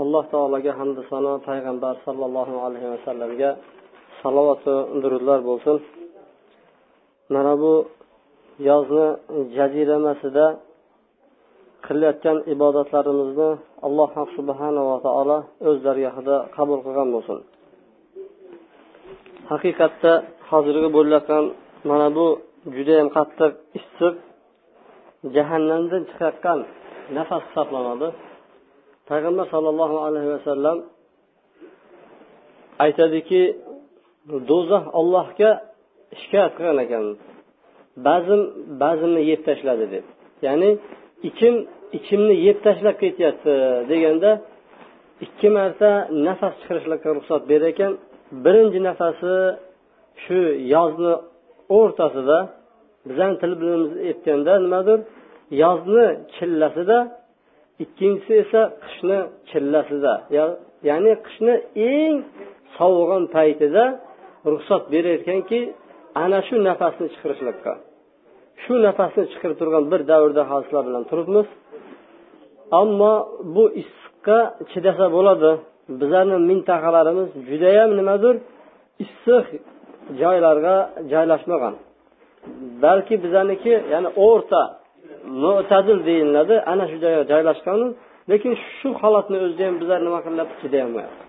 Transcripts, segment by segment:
Alloh taologa hamdu sano payg'ambar sollallohu alayhi vasallamga salovatu durudlar bo'lsin. Mana bu yozni jaziramasida qilayotgan ibodatlarimizni alloh subhanava taolo o'z dargohida qabul qilgan bo'lsin. Haqiqatda hozirgi bo'layotgan mana bu judayam qattiq issiq jahannamdan chiqayotgan nafas hisoblanadi. Payg'ambar sollallohu alayhi vasallam aytadiki do'zax ollohga shikoyat qilgan ekan. Ba'zim ba'zimni yeb tashladi deb. Ya'ni ichim ichimni yeb tashlab ketyapti deganda ikki marta nafas chiqarishlikka ruxsat berar ekan. Birinchi nafasi shu yozni o'rtasida bizani til bilan aytganda nimadir? Yozni chillasida ikkinchisi esa qishni chillasida ya'ni qishni eng sovug'an paytida ruxsat berar ana shu nafasni chiqarishlikka shu nafasni chiqarib turgan bir davrda hozirlar bilan turibmiz. Ammo bu issiqqa chidasa bo'ladi. Bizlarni mintaqalarimiz judayam nimadir issiq joylarga joylashmagan. Balki bizaniki ya'ni o'rta mo'tadil deyiladi. Ana shu joyga joylashgan lekin shu holatni o'zida ham bizlar nima qilyapti chidayolmayapti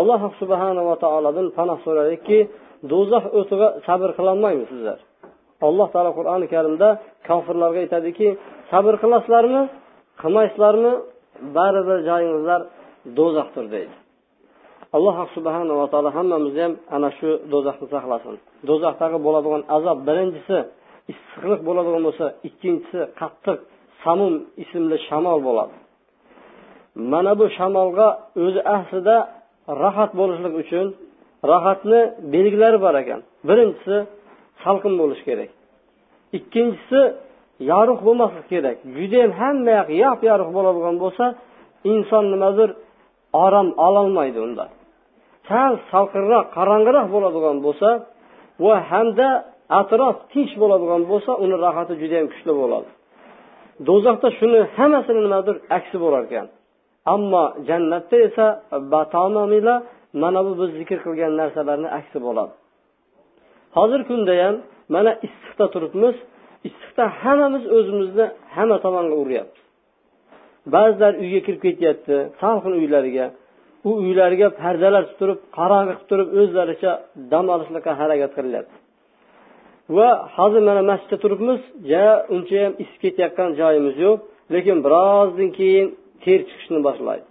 alloh subhanava taolodan panoh so'radikki do'zax o'tiga sabr qilolmaymiz sizlar? Alloh taolo qur'oni karimda kofirlarga aytadiki sabr qilasizlarmi? Qilmaysizlarmi? Baribir joyingizlar do'zaxdir deydi. Alloh subhanava taolo hammamizni ham ana shu do'zaxni saqlasin. Do'zaxdagi bo'ladigan azob birinchisi issiqlik bo'ladigan bo'lsa ikkinchisi qattiq samum ismli shamol bo'ladi. Mana bu shamolga o'zi aslida rohat bo'lishlik uchun rohatni belgilari bor ekan. Birinchisi salqin bo'lishi kerak. Ikkinchisi yorug' bo'lmasligi kerak. Judayam hamma yoq yop yorug' bo'ladigan bo'lsa inson nimadir orom ololmaydi unda. Sal salqinroq qorong'iroq bo'ladigan bo'lsa va hamda atrof tinch bo'ladigan bo'lsa uni rohati judayam kuchli bo'ladi. Do'zaxda shuni hammasini nimadir aksi bo'lar ekan. Ammo jannatda esa tamomila mana bu biz zikr qilgan narsalarni aksi bo'ladi. Hozirgi kunda ham mana issiqda turibmiz. Issiqda hammamiz o'zimizni hamma tomonga uryapmiz ba'zilar uyga kirib ketyapti salqin uylariga. U uylariga pardalar tutirib qorong'i qilib turib o'zlaricha dam olishlikqa harakat qilyapti va hozir mana masjidda turibmiz. Ja unchayam isib ketayotgan joyimiz yo'q. Lekin birozdan keyin ter chiqishni boshlaydi.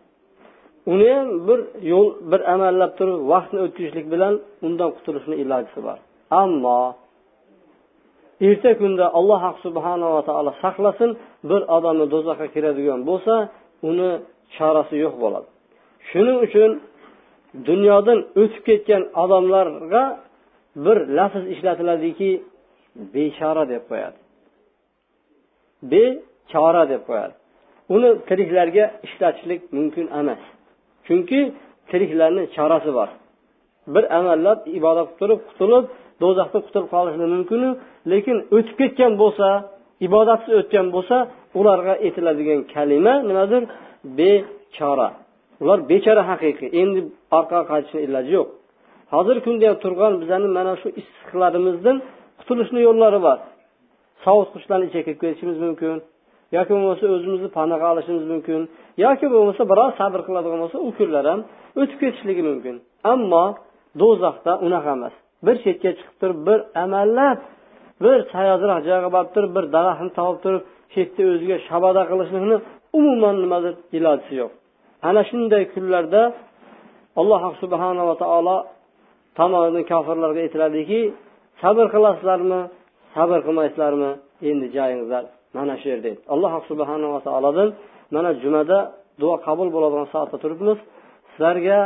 Uni ham bir yo'l bir amallab turib vaqtni o'tkazishlik bilan undan qutulishni ilojisi bor. Ammo erta kunda alloh subhanava taolo saqlasin bir odamni do'zaxga kiradigan bo'lsa uni chorasi yo'q bo'ladi. Shuning uchun dunyodan o'tib ketgan odamlarga bir lafz ishlatiladiki bechora deb qo'yadi. Bechora deb qo'yadi. Uni tiriklarga ishlatishlik mumkin emas. Chunki tiriklarni chorasi bor. Bir amallab ibodat qilib turib qutulib do'zaxdan qutulib qolishlik mumkinu lekin o'tib ketgan bo'lsa ibodatsiz o'tgan bo'lsa ularga aytiladigan kalima nimadir? Bechora. Ular bechora haqiqiy. Endi orqaga qaytishni iloji yo'q. Hozirgi kunda ham turgan bizani mana shu issiqlarimizdan qutulishni yo'llari bor. Sovutqichlarni ichiga kirib ketishimiz mumkin yoki bo'lmasa o'zimizni panaga olishimiz mumkin yoki bo'lmasa biroz sabr qiladigan bo'lsa u kunlar ham o'tib ketishligi mumkin. Ammo do'zaxda unaqa emas. Bir chetga chiqib turib bir amallab bir sayozroq joyga borib turib bir daraxtni topib turib shu yerda o'ziga shabada qilishlikni umuman nimadir ilojisi yo'q. Ana shunday kunlarda alloh subhanava taolo tomonidan kofirlarga aytiladiki sabr qilasizlarmi? Sabr qilmaysizlarmi? Endi joyingizlar mana shu yerda alloh subhanava taolodan mana jumada duo qabul bo'ladigan soatda turibmiz. Sizlarga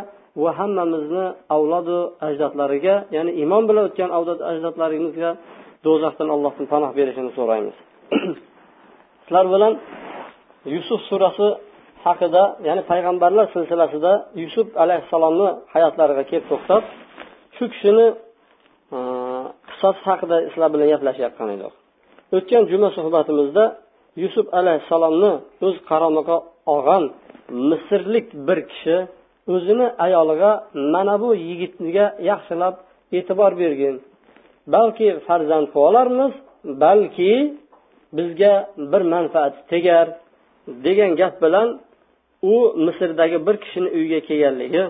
va hammamizni avlodu ajdodlariga ya'ni iymon bilan o'tgan avlod ajdodlarimizga do'zaxdan allohdan panoh berishini so'raymiz. Sizlar bilan yusuf surasi haqida ya'ni payg'ambarlar silsilasida yusuf alayhissalomni hayotlariga kelib to'xtab shu kishini e, qissasi haqida sizlar bilan gaplashayotgan edik. O'tgan juma suhbatimizda yusuf alayhissalomni o'z qaromiga olgan misrlik bir kishi o'zini ayoliga mana bu yigitga yaxshilab e'tibor bergin. Balki farzand qilib olarmiz balki bizga bir manfaat tegar degan gap bilan u misrdagi bir kishini uyiga kelganligi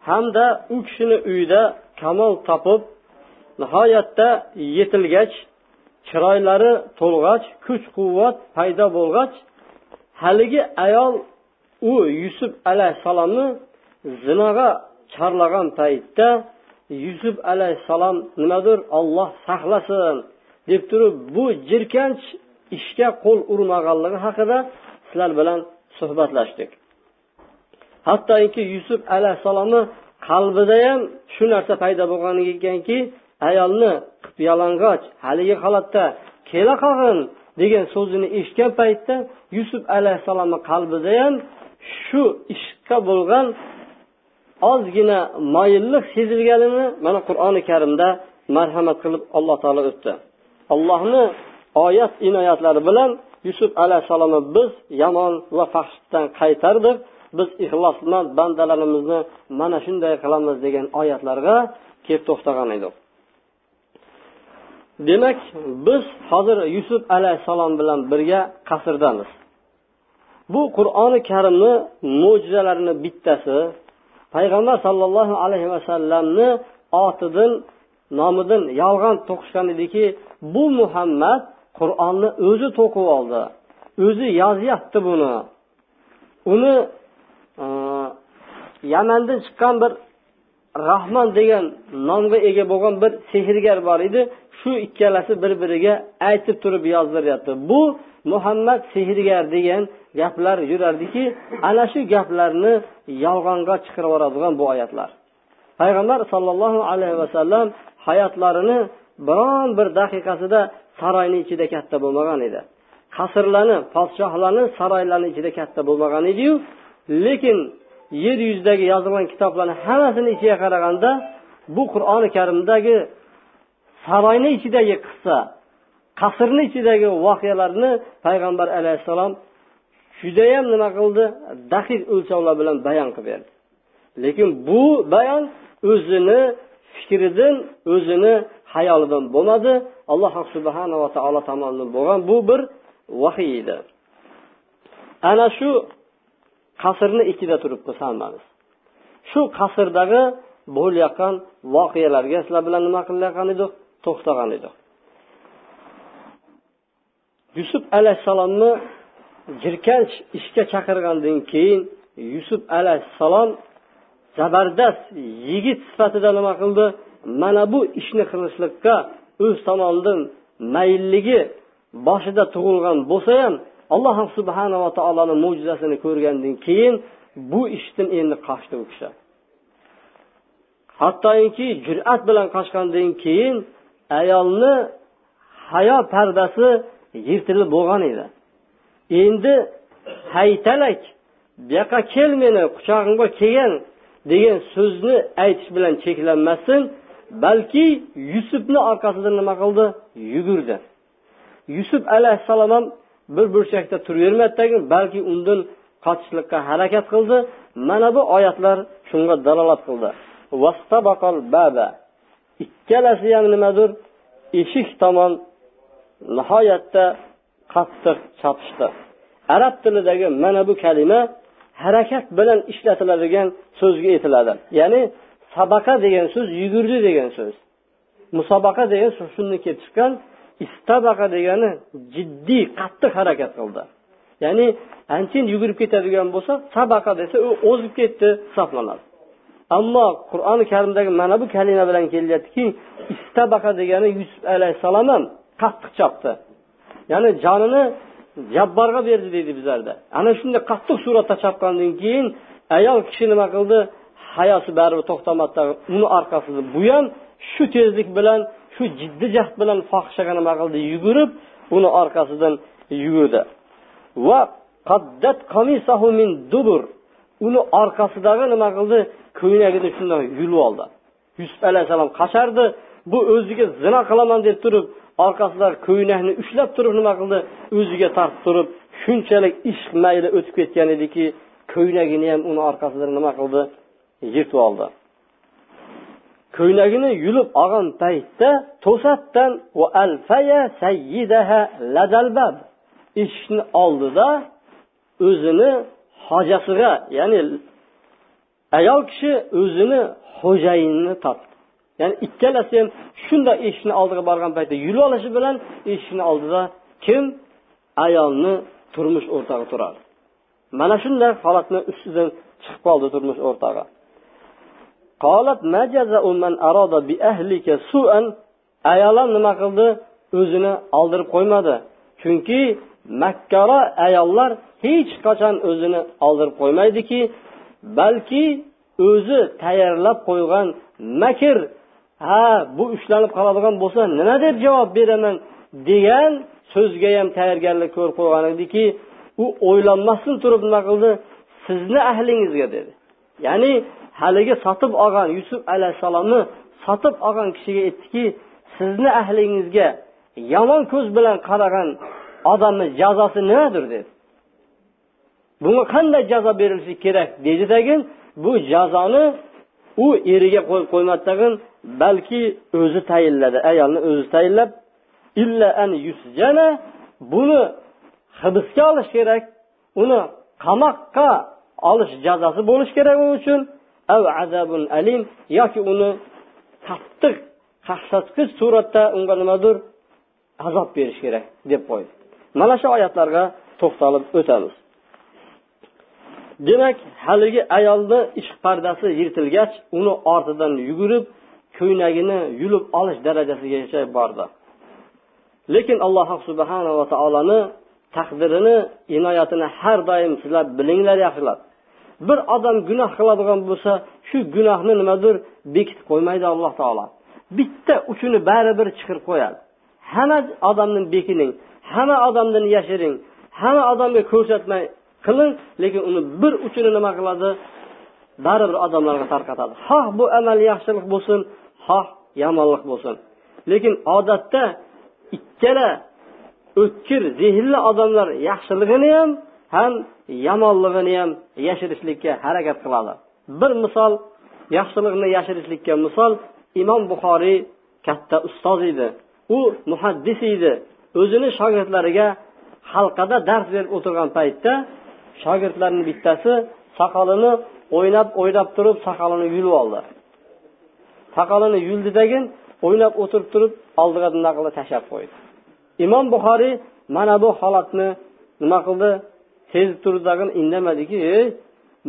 hamda u kishini uyida kamol topib nihoyatda yetilgach chiroylari to'lg'ach kuch quvvat paydo bo'lg'ach haligi ayol u yusuf alayhissalomni zinoga chorlagan paytda yusuf alayhissalom nimadir olloh saqlasin deb turib bu jirkanch ishga qo'l urmaganligi haqida sizlar bilan suhbatlashdik. Hattoki yusuf alayhissalomni qalbida ham shu narsa paydo bo'lgan ekanki ayolni yalang'och haligi holatda kela qolgin degan so'zini eshitgan paytda yusuf alayhissalomni qalbida ham shu ishqqa bo'lgan ozgina moyillik sezilganini mana qur'oni karimda marhamat qilib alloh taolo o'tdi. Allohni oyat inoyatlari bilan yusuf alayhissalomni biz yomon va fahshdan qaytardik. Biz ixlos bilan bandalarimizni mana shunday qilamiz degan oyatlarga kelib to'xtagan edik. Demak biz hozir yusuf alayhissalom bilan birga qasrdamiz. Bu qur'oni karimni mo'jizalarini bittasi payg'ambar sollallohu alayhi vasallamni otidan nomidan yolg'on to'qishgan ediki bu muhammad qur'onni o'zi to'qib oldi o'zi yozyapti buni. Uni yamandan chiqqan bir rahmon degan nomga ega bo'lgan bir sehrgar bor edi. Shu ikkalasi bir biriga aytib turib yozdiryapti. Bu muhammad sehrgar degan gaplar yurardiki ana shu gaplarni yolg'onga chiqarib yuboradigan bu oyatlar. Payg'ambar sollallohu alayhi vasallam hayotlarini biron bir daqiqasida saroyni ichida katta bo'lmagan edi. Qasrlarni podshohlarni saroylarni ichida katta bo'lmagan ediyu lekin yer yuzidagi yozilgan kitoblarni hammasini ichiga qaraganda bu qur'oni karimdagi saroyni ichidagi qissa qasrni ichidagi voqealarni payg'ambar alayhissalom judayam nima qildi? Daqiq o'lchovlar bilan bayon qilib berdi. Lekin bu bayon o'zini fikridan o'zini hayolidan bo'lmadi. Alloh subhanava taolo tomonidan bo'lgan bu bir vahiy edi. Ana shu qasrni ichida turib hammamiz shu qasrdagi bo'layotgan voqealarga sizlar bilan nima qilayotgan edik? To'xtagan edik. Yusuf alayhissalomni jirkanch ishga chaqirgandan keyin yusuf alayhissalom zabardast yigit sifatida nima qildi? Mana bu ishni qilishlikka o'z tomonidan maylligi boshida tug'ilgan bo'lsa ham alloh subhanava taoloni mo'jizasini ko'rgandan keyin bu ishdan endi qochdi u kishi. Hattoki jur'at bilan qochgandan keyin ayolni hayo pardasi yirtilib bo'lgan edi. Endi haytalak bu yoqqa kel meni quchog'imga kelgin degan so'zni aytish bilan cheklanmasdan balki yusufni orqasidan nima qildi? Yugurdi. Yusuf alayhissalom ham bir burchakda turavermadidagi balki undan qochishlikka harakat qildi. Mana bu oyatlar shunga dalolat qildi. Ikkalasi ham nimadir? Eshik tomon nihoyatda qattiq chopishdi. Arab tilidagi mana bu kalima harakat bilan ishlatiladigan so'zga aytiladi ya'ni sabaqa degan so'z yugurdi degan so'z. Musobaqa degan so'z shundan kelib chiqqan. Istabaqa degani jiddiy qattiq harakat qildi. Ya'ni anchayin yugurib ketadigan bo'lsa sabaqa desa u o'zib ketdi hisoblanadi ammo qur'oni karimdagi mana bu kalima bilan kelyaptiki istabaqa degani yusuf alayhissalom ham qattiq chopdi. Ya'ni jonini jabborga berdi deydi bizlarda. Ana shunday qattiq suratda chopgandan keyin ayol kishi nima qildi? Hayosi baribir to'xtamadi uni orqasida bu ham shu tezlik bilan shu jiddiy jahd bilan fohishaga nima qildi yugurib uni orqasidan yugurdi. Va qaddat qamisahu min dubur. Uni orqasidagi nima qildi? Ko'ylagini shundoq yulib oldi. Yusuf alayhissalom qashardi bu o'ziga zina qilaman deb turib orqasidan ko'ylakni ushlab turib nima qildi? O'ziga tortib turib shunchalik ishq mayli o'tib ketgan ediki ko'ylagini ham uni orqasidan nima qildi? Yirtib oldi. Ko'ylagini yulib olgan paytda to'satdan eshikni oldida o'zini hojasiga ya'ni ayol kishi o'zini xo'jayinini topdi. Ya'ni ikkalasi ham shunday eshikni oldiga borgan paytda yulib olishi bilan eshikni oldida kim? Ayolni turmush o'rtog'i turadi. Mana shunday holatni ustidan chiqib qoldi turmush o'rtog'i. Ayol ham nima qildi? O'zini oldirib qo'ymadi. Chunki makkaro ayollar hech qachon o'zini oldirib qo'ymaydiki balki o'zi tayyorlab qo'ygan makr ha bu ushlanib qoladigan bo'lsa nima deb javob beraman? degan so'zga ham tayyorgarlik ko'rib qo'ygan ediki u o'ylanmasdan turib nima qildi? Sizni ahlingizga dedi. Ya'ni haligi sotib olgan yusuf alayhissalomni sotib olgan kishiga aytdiki sizni ahlingizga yomon ko'z bilan qaragan odamni jazosi nimadir? dedi. Bunga qanday jazo berilishi kerak? dedi tagin bu jazoni u eriga qo'yib qo'ymadi tag'in balki o'zi tayinladi ayolni o'zi tayinlab illa an yusjana buni hibsga olish kerak uni qamoqqa olish jazosi bo'lishi kerak u uchun. Azabun alim yoki uni qattiq qaqshatqich suratda unga nimadir azob berish kerak deb qo'ydi. Mana shu oyatlarga to'xtalib o'tamiz. Demak haligi ayolni ishq pardasi yirtilgach uni ortidan yugurib ko'ynagini yulib olish darajasigacha bordi. Lekin alloh subhanava taoloni taqdirini inoyatini har doim sizlar bilinglar yaxshilab. Bir odam gunoh qiladigan bo'lsa shu gunohni nimadir bekitib qo'ymaydi alloh taolo. Bitta uchini baribir chiqarib qo'yadi. Hamma odamni bekining hamma odamdan yashiring hamma odamga ko'rsatmay qiling lekin uni bir uchini nima qiladi? Baribir odamlarga tarqatadi. Xoh bu amal yaxshilik bo'lsin xoh yomonlik bo'lsin. Lekin odatda ikkala o'tkir zehnli odamlar yaxshiligini ham ham yomonligini ham yashirishlikka harakat qiladi. Bir misol yaxshilikni yashirishlikka misol imom buxoriy katta ustoz edi. U muhaddis edi. O'zini shogirdlariga halqada dars berib o'tirgan paytda shogirdlarni bittasi soqolini o'ynab o'ynab turib soqolini yulib oldi. Soqolini yuldidagin o'ynab o'tirib turib oldiga bunaqa qilib tashlab qo'ydi. Imom buxoriy mana bu holatni nima qildi? Sezib turdagin indamadiki ey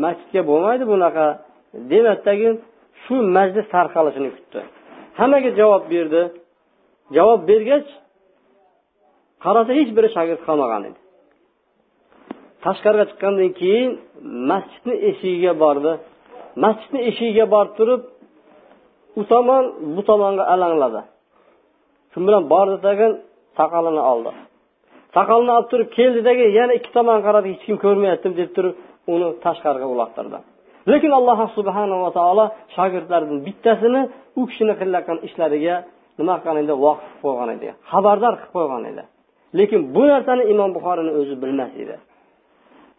masjidga bo'lmaydi bunaqa. Demadidagi shu majlis tarqalishini kutdi. Hammaga javob berdi. Javob bergach qarasa hech biri shagird qolmagan edi. Tashqariga chiqqandan keyin masjidni eshigiga bordi. Masjidni eshigiga borib turib u tomon bu tomonga alangladi. Shu bilan bordi tagin soqolini oldi. Soqolini olib turib keldidagi yana ikki tomon qaradi hech kim ko'rmayapti deb turib uni tashqariga uloqtirdi lekin alloh subhanava taolo shogirdlaridan bittasini u kishini qilayotgan ishlariga nima qilgan edi? Voqif qilib qo'ygan edi. Xabardor qilib qo'ygan edi. Lekin bu narsani imom buxoriyni o'zi bilmas edi.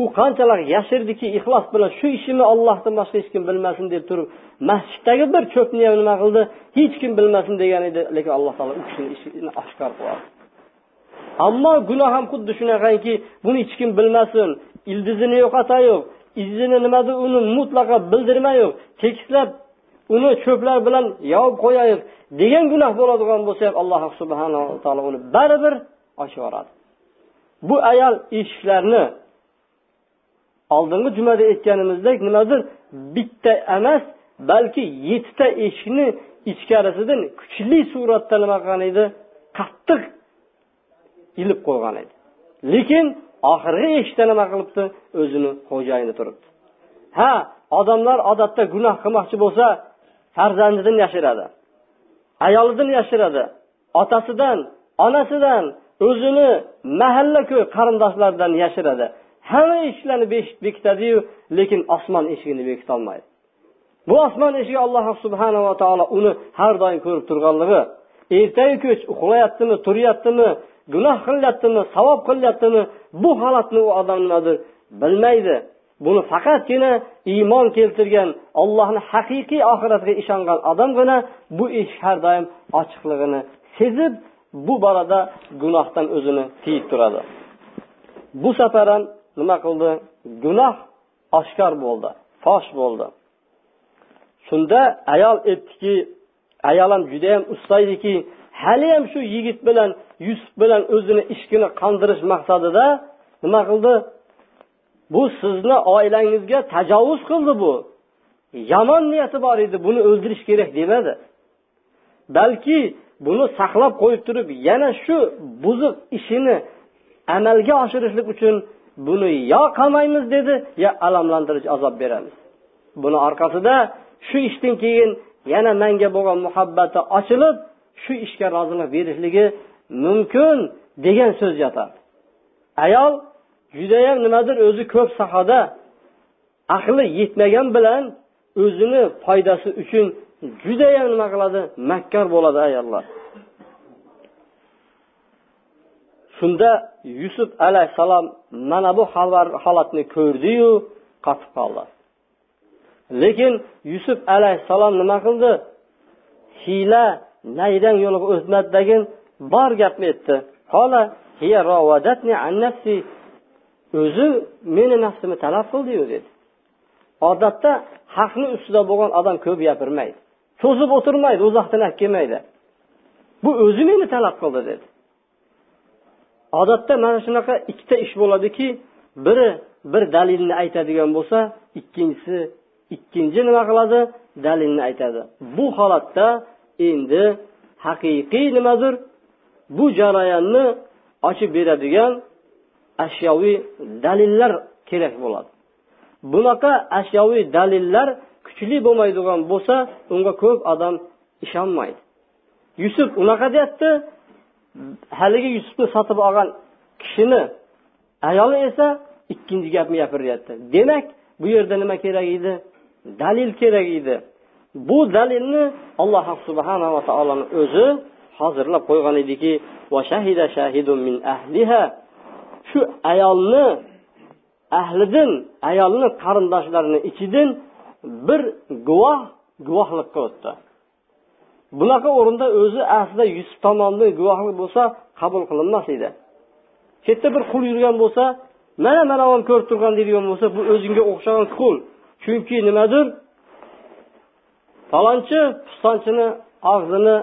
U qanchalar yashirdiki ixlos bilan shu ishimni ollohdan boshqa hech kim bilmasin deb turib masjiddagi bir cho'pni ham nima qildi? Hech kim bilmasin degan edi. Lekin alloh taolo u kishini ishini oshkor qildi. Ammo gunoh ham xuddi shunaqangi buni hech kim bilmasin. Ildizini yo'qotayoq izini nimadir uni mutlaqo bildirmayoq tekislab uni cho'plar bilan yopib qo'yayiq degan gunoh bo'ladigan bo'lsa ham alloh subhanava taolo uni baribir ochib yuboradi. Bu ayol eshiklarni oldingi jumada aytganimizdek nimadir bitta emas balki yettita eshikni ichkarisidan kuchli suratda nima qilgan edi? Qattiq ilib qo'ygan edi. Lekin oxirgi eshikda nima qilibdi? O'zini xo'jayini turibdi. Ha odamlar odatda gunoh qilmoqchi bo'lsa farzandidan yashiradi ayolidan yashiradi otasidan onasidan o'zini mahalla ko'y qarindoshlaridan yashiradi. Hamma eshiklarni bekitadiyu lekin osmon eshigini bekitolmaydi. Bu osmon eshigi alloh subhanava taolo uni har doim ko'rib turganligi ertayu kech uxlayaptimi turyaptimi gunoh qilyaptimi savob qilyaptimi bu holatni u odam nimadir bilmaydi. Buni faqatgina iymon keltirgan ollohni haqiqiy oxiratga ishongan odamgina bu eshik har doim ochiqligini sezib bu borada gunohdan o'zini tiyib turadi. Bu safar ham nima qildi? Gunoh oshkor bo'ldi fosh bo'ldi. Shunda ayol aytdiki ayol ham judayam usta ediki haliyam shu yigit bilan yusuf bilan o'zini ishkini qandirish maqsadida nima qildi? Bu sizni oilangizga tajovuz qildi bu. Yomon niyati bor edi buni o'ldirish kerak demadi. Balki buni saqlab qo'yib turib yana shu buzuq ishini amalga oshirishlik uchun buni yo qamaymiz dedi yo alamlantiruvchi azob beramiz buni orqasida shu ishdan keyin yana menga bo'lgan muhabbati ochilib shu ishga rozilik berishligi mumkin degan so'z yotadi ayol judayam nimadir o'zi ko'p sohada aqli yetmagan bilan o'zini foydasi uchun judayam nima qiladi? Makkor bo'ladi ayollar. Shunda yusuf alayhissalom mana bu holatni ko'rdiyu qotib qoldi. Lekin yusuf alayhissalom nima qildi? Hiyla naydan yo'liga o'tmadidagi bor gapni aytdi. O'zi meni nafsimni talab qildiyu dedi. Odatda haqni ustida bo'lgan odam ko'p gapirmaydi. Cho'zib o'tirmaydi uzoqdan olib kelmaydi. Bu o'zi meni talab qildi dedi. Odatda mana shunaqa ikkita ish bo'ladiki biri bir dalilni aytadigan bo'lsa ikkinchisi ikkinchi nima qiladi? Dalilni aytadi. Bu holatda endi haqiqiy nimadir? Bu jarayonni ochib beradigan ashyoviy dalillar kerak bo'ladi. Bunaqa ashyoviy dalillar kuchli bo'lmaydigan bo'lsa unga ko'p odam ishonmaydi. Yusuf unaqa deyapti haligi yusufni sotib olgan kishini ayoli esa ikkinchi gapni gapiryapti demak bu yerda nima kerak edi? Dalil kerak edi. Bu dalilni alloh subhanava taoloni o'zi hozirlab qo'ygan ediki shu ayolni ahlidan ayolni qarindoshlarini ichidan bir guvoh guvohlik o'tdi. Bunaqa o'rinda o'zi aslida yusuf tomonidan guvohlik bo'lsa qabul qilinmas edi. Chetda bir qul yurgan bo'lsa mana mana ko'rib turgan deydigan bo'lsa bu o'zingga o'xshagan qul. Chunki nimadir falonchi pistonchini og'zini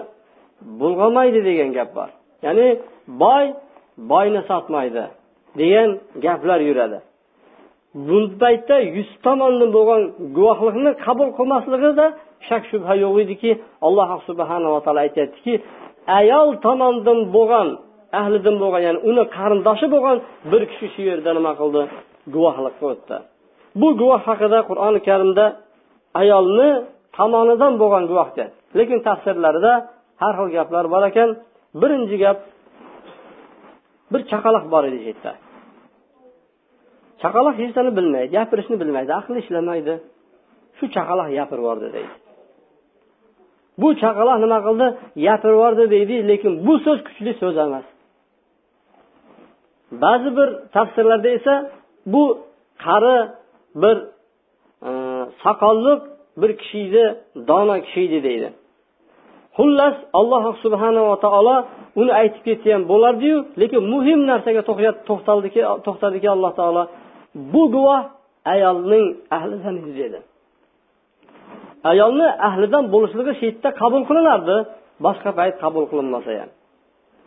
bulg'amaydi degan gap bor. Ya'ni boy boyni sotmaydi degan gaplar yuradi. Bu paytda yuz tomonidan bo'lgan guvohlikni qabul qilmasligida shak shubha yo'q ediki alloh subhanava taolo aytyaptiki ayol tomonidan bo'lgan ahlidan bo'lgan ya'ni uni qarindoshi bo'lgan bir kishi shu yerda nima qildi? Guvohlikqa o'tdi. Bu guvoh haqida qur'oni karimda ayolni tomonidan bo'lgan guvohga lekin tafsirlarida har xil gaplar bor ekan. Birinchi gap bir chaqaloq bor edi yerda chaqaloq hech narsani bilmaydi gapirishni bilmaydi aqli ishlamaydi. Shu chaqaloq gapirib yubordi deydi. Bu chaqaloq nima qildi? Gapirib yubordi deydi lekin bu so'z kuchli so'z emas. Ba'zi bir tafsirlarda esa bu qari bir e, soqolliq bir kishi edi dono kishi edi deydi. Xullas alloh subhanava taolo uni aytib ketsa ham bo'lardiyu lekin muhim narsaga to'xtaldiki to'xtadiki alloh taolo bu guvoh ayolning ahlidan edi dedi. Ayolni ahlidan bo'lishligi shu yerda qabul qilinardi boshqa payt qabul qilinmasa ham.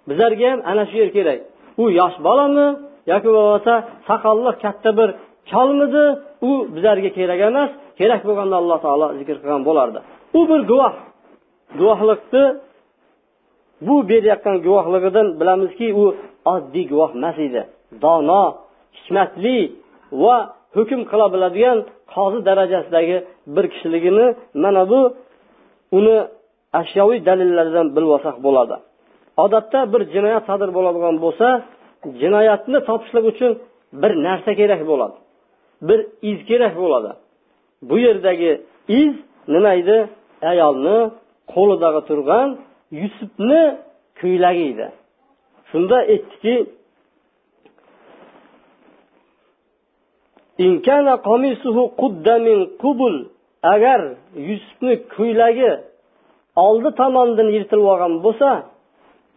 Bizlarga ham ana shu yer kerak. U yosh bolami yoki bo'lmasa soqolli katta bir cholmidi u bizlarga kerak emas kerak bo'lganda alloh taolo zikr qilgan bo'lardi. U bir guvoh. Guvohlikni bu berayotgan guvohligidan bilamizki u oddiy guvoh emas edi. Dono hikmatli va hukm qila biladigan qozi darajasidagi bir kishiligini mana bu uni ashyoviy dalillardan bilib olsak bo'ladi. Odatda bir jinoyat sodir bo'ladigan bo'lsa jinoyatni topishlik uchun bir narsa kerak bo'ladi. Bir iz kerak bo'ladi. Bu yerdagi iz nima edi ayolni qo'lidagi turgan yusufni ko'ylagi edi. Shunda aytdiki agar yusufni ko'ylagi oldi tomondan yirtilib olgan bo'lsa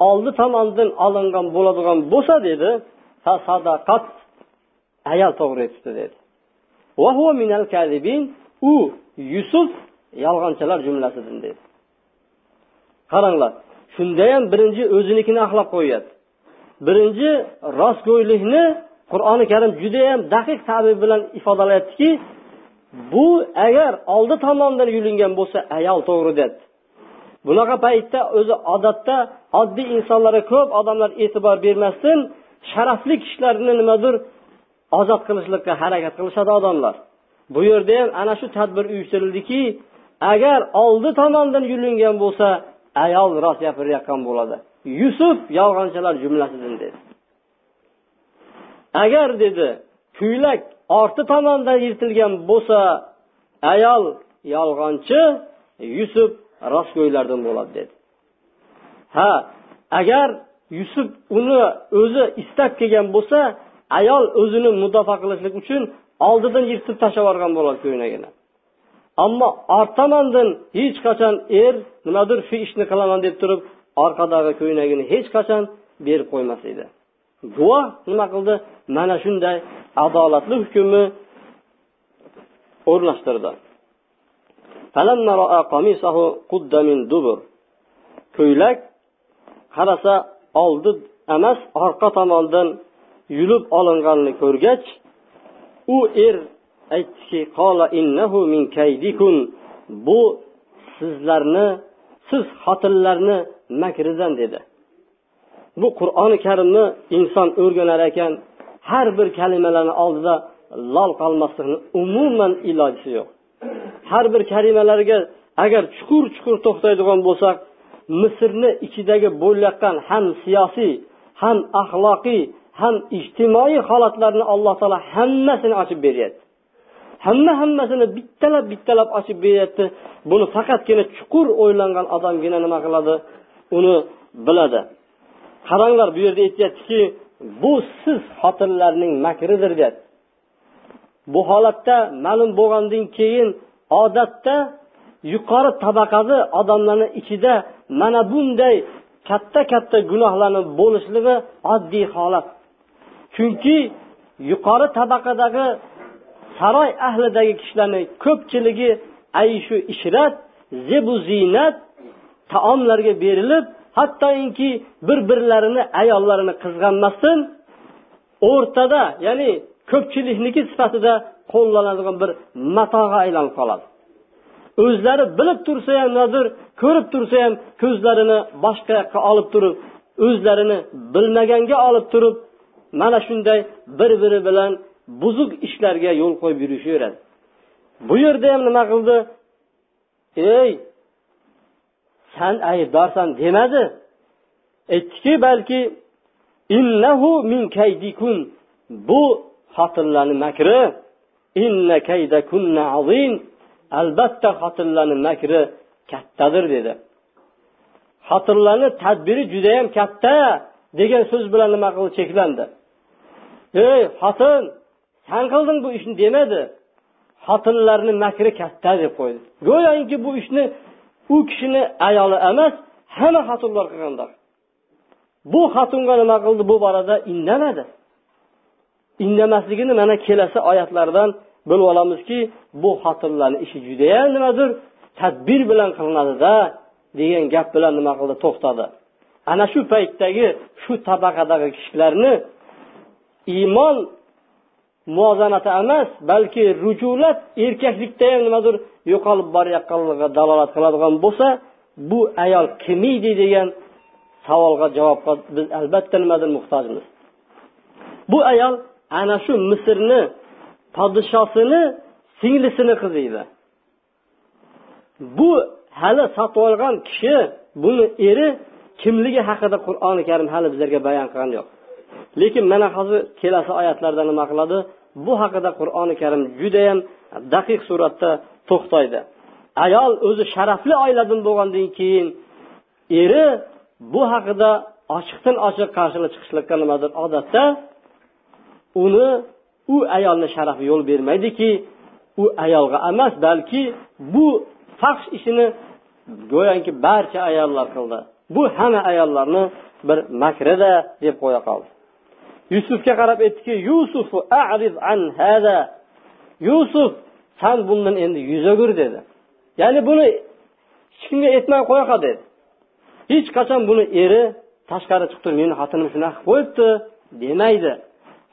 oldi tomondan olingan bo'ladigan bo'lsa dedi ayol to'g'ri aytibdi dedi. U yusuf yolg'onchilar jumlasidan dedi qaranglar shundayam birinchi o'zinikini axlab qo'yyapti birinchi rostgo'ylikni qur'oni karim judayam daqiq tabir bilan ifodalayaptiki bu agar oldi tomondan yulingan bo'lsa ayol to'g'ri deyapti bunaqa paytda o'zi odatda oddiy insonlarga ko'p odamlar e'tibor bermasdan sharafli kishilarni nimadir ozod qilishlikka harakat qilishadi odamlar. Bu yerda ham ana shu tadbir uyushtirildiki agar oldi tomondan yulingan bo'lsa ayol rost gapirayotgan bo'ladi. Yusuf yolg'onchilar jumlasidan dedi. Agar dedi ko'ylak orti tomondan yirtilgan bo'lsa ayol yolg'onchi yusuf rostgo'ylardan bo'ladi dedi. Ha agar yusuf uni o'zi istab kelgan bo'lsa ayol o'zini mudofaa qilishlik uchun oldidan yirtib tashlab yuborgan bo'ladi ko'ylagini ammo ort hech qachon er nimadir shu ishni qilaman deb turib orqadagi ko'ylagini hech qachon berib qo'ymas edi. Guvoh nima qildi? Mana shunday adolatli hukmni o'rnashtirdi. Ko'ylak qarasa oldi emas orqa tomondan yulib olinganini ko'rgach u er aytdiki bu sizlarni siz xotinlarni makridan dedi. Bu qur'oni karimni inson o'rganar ekan har bir kalimalarni oldida lol qolmaslikni umuman ilojisi yo'q. Har bir kalimalarga agar chuqur chuqur to'xtaydigan bo'lsak misrni ichidagi bo'layotgan ham siyosiy ham axloqiy ham ijtimoiy holatlarni alloh taolo hammasini ochib beryapti. Hamma hammasini bittalab bittalab ochib beryapti. Buni faqatgina chuqur o'ylangan odamgina nima qiladi? Uni biladi. Qaranglar bu yerda aytyaptiki bu siz xotinlarning makridir deyapti. Bu holatda ma'lum bo'lgandan keyin odatda yuqori tabaqali odamlarni ichida mana bunday katta katta gunohlarni bo'lishligi oddiy holat. Chunki yuqori tabaqadagi saroy ahlidagi kishilarni ko'pchiligi ayshu ishrat zebu ziynat taomlarga berilib hattoki bir birlarini ayollarini qizg'anmasdan o'rtada ya'ni ko'pchilikniki sifatida qo'llanadigan bir matoga aylanib qoladi. O'zlari bilib tursa ham nodir ko'rib tursa ham ko'zlarini boshqa yoqqa olib turib o'zlarini bilmaganga olib turib mana shunday bir biri bilan buzuq ishlarga yo'l qo'yib yurishaveradi. Bu yerda ham nima qildi? Ey san aybdorsan demadi. Aytdiki balki innahu min kaydikun bu xotinlarni makri. Inna kaydakunna azim. Albatta xotinlarni makri kattadir dedi. Xotinlarni tadbiri judayam katta degan so'z bilan nima qildi? Cheklandi. Ey xotin san qilding bu ishni demadi. Xotinlarni makri katta deb qo'ydi. Go'yoki bu ishni u kishini ayoli emas hamma xotinlar qilganda bu xotinga nima qildi bu borada? Indamadi indamasligini mana kelasi oyatlardan bilib olamizki bu xotinlarni ishi judayam nimadir tadbir bilan qilinadida degan gap bilan nima qildi? To'xtadi. Ana shu paytdagi shu tabaqadagi kishilarni iymon muvozanati emas balki rujulat erkaklikda ham nimadir yo'qolib borayotganligiga dalolat qiladigan bo'lsa bu ayol kim edi degan savolga javobga biz albatta nimadir muhtojmiz. Bu ayol ana shu misrni podshosini singlisini qizi edi. Bu hali sotib olgan kishi buni eri kimligi haqida qur'oni karim hali bizlarga bayon qilgani yo'q. Lekin mana hozir kelasi oyatlarda nima qiladi? Bu haqida qur'oni karim judayam daqiq suratda to'xtaydi. Ayol o'zi sharafli oiladan bo'lgandan keyin eri bu haqida ochiqdan ochiq qarshilik chiqishlikka nimadir odatda uni u ayolni sharafi yo'l bermaydiki u ayolga emas balki bu faxsh ishini go'yoki barcha ayollar qildi. Bu hamma ayollarni bir makrida deb qo'ya qoldi. Yusufga qarab aytdiki ariz an hada. Yusuf san bundan endi yuz o'gir dedi. Ya'ni buni hech kimga aytmay qo'yaqa dedi. Hech qachon buni eri tashqari chiqib turib meni xotinim shunaqa qilib qo'yibdi demaydi.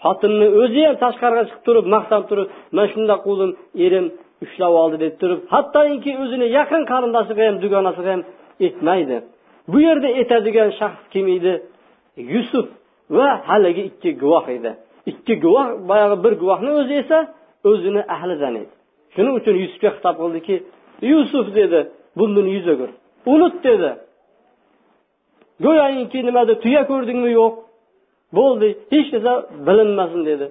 Xotinni o'zi ham tashqariga chiqib turib maqtab turib man shundoq qildim erim ushlab oldi deb turib hattoki o'zini yaqin qarindoshiga ham dugonasiga ham aytmaydi. Bu yerda aytadigan shaxs kim edi? Yusuf va haligi ikki guvoh edi. Ikki guvoh boyagi bir guvohni o'zi esa o'zini ahlidan edi shuning uchun yusufga xitob qildiki yusuf dedi bundan yuz o'gir unut dedi. Go'yoki nimada tuya ko'rdingmi? Yo'q. Bo'ldi hech narsa bilinmasin dedi.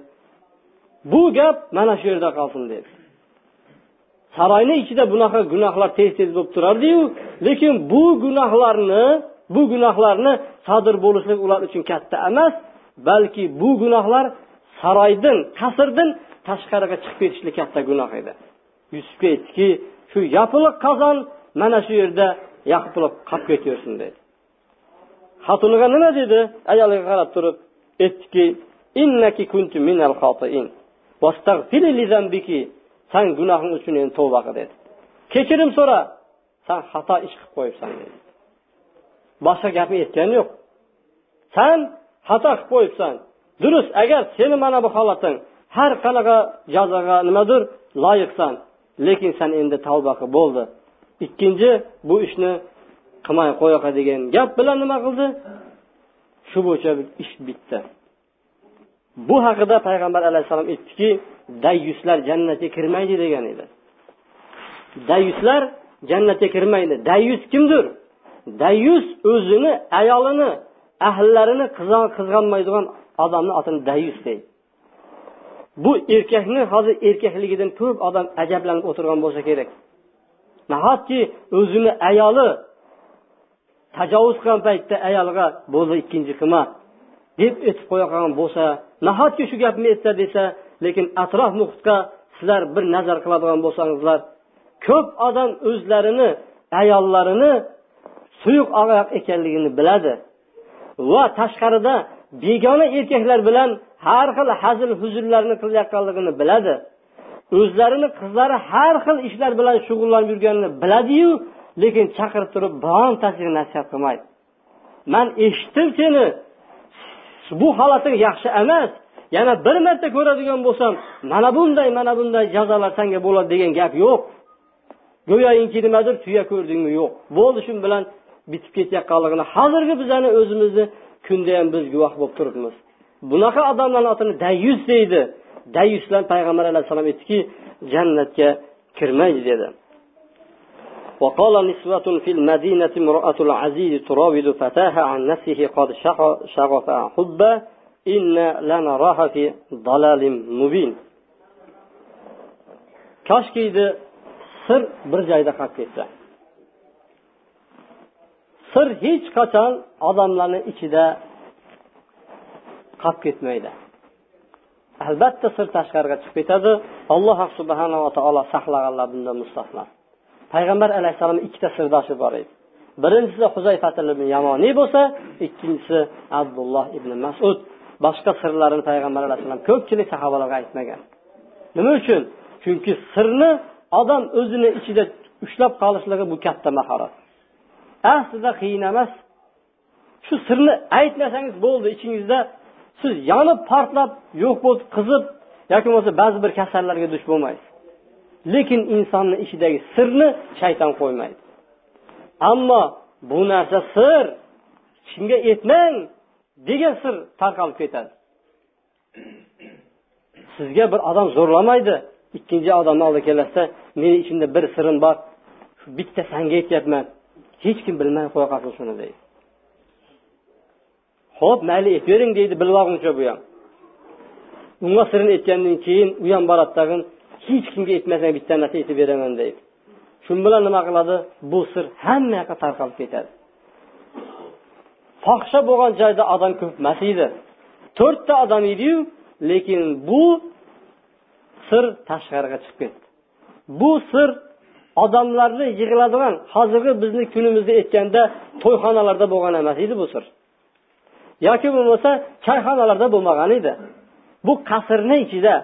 Bu gap mana shu yerda qolsin dedi. Saroyni ichida bunaqa gunohlar tez tez bo'lib turardiyu lekin bu gunohlarni bu gunohlarni sodir bo'lishlik ular uchun katta emas balki bu gunohlar saroydan qasrdan tashqariga chiqib ketishlik katta gunoh edi. Yusufga aytdiki shu yopiliq qozon mana shu yerda yopilib qolib ketaversin dedi. Xotiniga nima dedi? Ayoliga qarab turib aytdiki innaki kuntu minal xotiin san gunohing uchun endi tavba qil dedi. Kechirim so'ra san xato ish qilib qo'yibsan dedi. Boshqa gapni aytgani yo'q. San xato qilib qo'yibsan. Durust agar seni mana bu holating har qanaqa jazoga nimadir loyiqsan. Lekin san endi tavba qil bo'ldi. Ikkinchi bu ishni qilmay qo'yaqa degan gap bilan nima qildi? Shu bo'yicha ish bitdi. Bu haqida payg'ambar alayhissalom aytdiki dayyuslar jannatga kirmaydi degan edi. Dayyuslar jannatga kirmaydi. Dayyus kimdir? Dayyus o'zini ayolini ahllarini qizg'anmaydigan odamni otini dayyus deydi. Bu erkakni hozir erkakligidan ko'p odam ajablanib o'tirgan bo'lsa kerak. Nahotki o'zini ayoli tajovuz qilgan paytda ayolga bo'ldi ikkinchi qilma deb aytib qo'ygan bo'lsa nahotki shu gapni aytsa desa lekin atrof muhitga sizlar bir nazar qiladigan bo'lsangizlar ko'p odam o'zlarini ayollarini suyuq oyoq ekanligini biladi va tashqarida begona erkaklar bilan har xil hazil huzullarni qilayotganligini biladi. O'zlarini qizlari har xil ishlar bilan shug'ullanib yurganini biladiyu lekin chaqirib turib birontasiga nasihat qilmaydi. Man eshitdim seni. Bu holating yaxshi emas. Yana bir marta ko'radigan bo'lsam mana bunday mana bunday jazolar sanga bo'ladi degan gap yo'q. Go'yoki nimadir tuya ko'rdingmi? Yo'q. Bo'ldi shu bilan bitib ketayotganligini hozirgi bizani o'zimizni kunda ham biz guvoh bo'lib turibmiz bunaqa odamlarni otini dayus deydi dayuslar payg'ambar alayhissalom aytdiki jannatga kirmaydi dedi وقال نسوة في المدينة امرأة العزيز تراود فتاها عن نفسه قد شغف حبا إن لنراها في ضلال مبين koshki sir bir joyda qolib ketsa sir hech qachon odamlarni ichida qolib ketmaydi. Albatta sir tashqariga chiqib ketadi. Alloh subhanava taolo saqlaganlar bundan mustahno payg'ambar alayhissalomni ikkita sirdoshi bor edi. Birinchisi huzayfat ibn yamoniy bo'lsa ikkinchisi abdulloh ibn masud. Boshqa sirlarini payg'ambar alayhissalom ko'pchilik sahobalarga aytmagan. Nima uchun? Chunki sirni odam o'zini ichida ushlab qolishligi bu katta mahorat. Aslida qiyin emas. Shu sirni aytmasangiz bo'ldi ichingizda. Siz yonib portlab yo'q bo'lib qizib yoki bo'lmasa ba'zi bir kasallarga duch bo'lmaysiz. Lekin insonni ichidagi sirni shayton qo'ymaydi. Ammo bu narsa sir kimga aytmang degan sir tarqalib ketadi. Sizga bir odam zo'rlamaydi. Ikkinchi odamni oldiga kelasizda meni ichimda bir sirim bor. Bitta sanga aytyapman. Hech kim bilmay qo'ya qolsin shuni deydi. Ho'p mayli aytavering deydi bilib olguncha bu ham. Unga sirini aytgandan keyin u ham boradi tag'in hech kimga aytmasang bitta narsa aytib beraman deydi. Shu bilan nima qiladi? Bu sir hamma yoqqa tarqalib ketadi. Fohisha bo'lgan joyda odam ko'p emas edi. To'rtta odam ediyu lekin bu sir tashqariga chiqib ketdi. Bu sir odamlarni yig'iladigan hozirgi bizni kunimizda aytganda to'yxonalarda bo'lgan emas edi bu sir. Yoki bo'lmasa choyxonalarda bo'lmagan edi. Bu qasrni ichida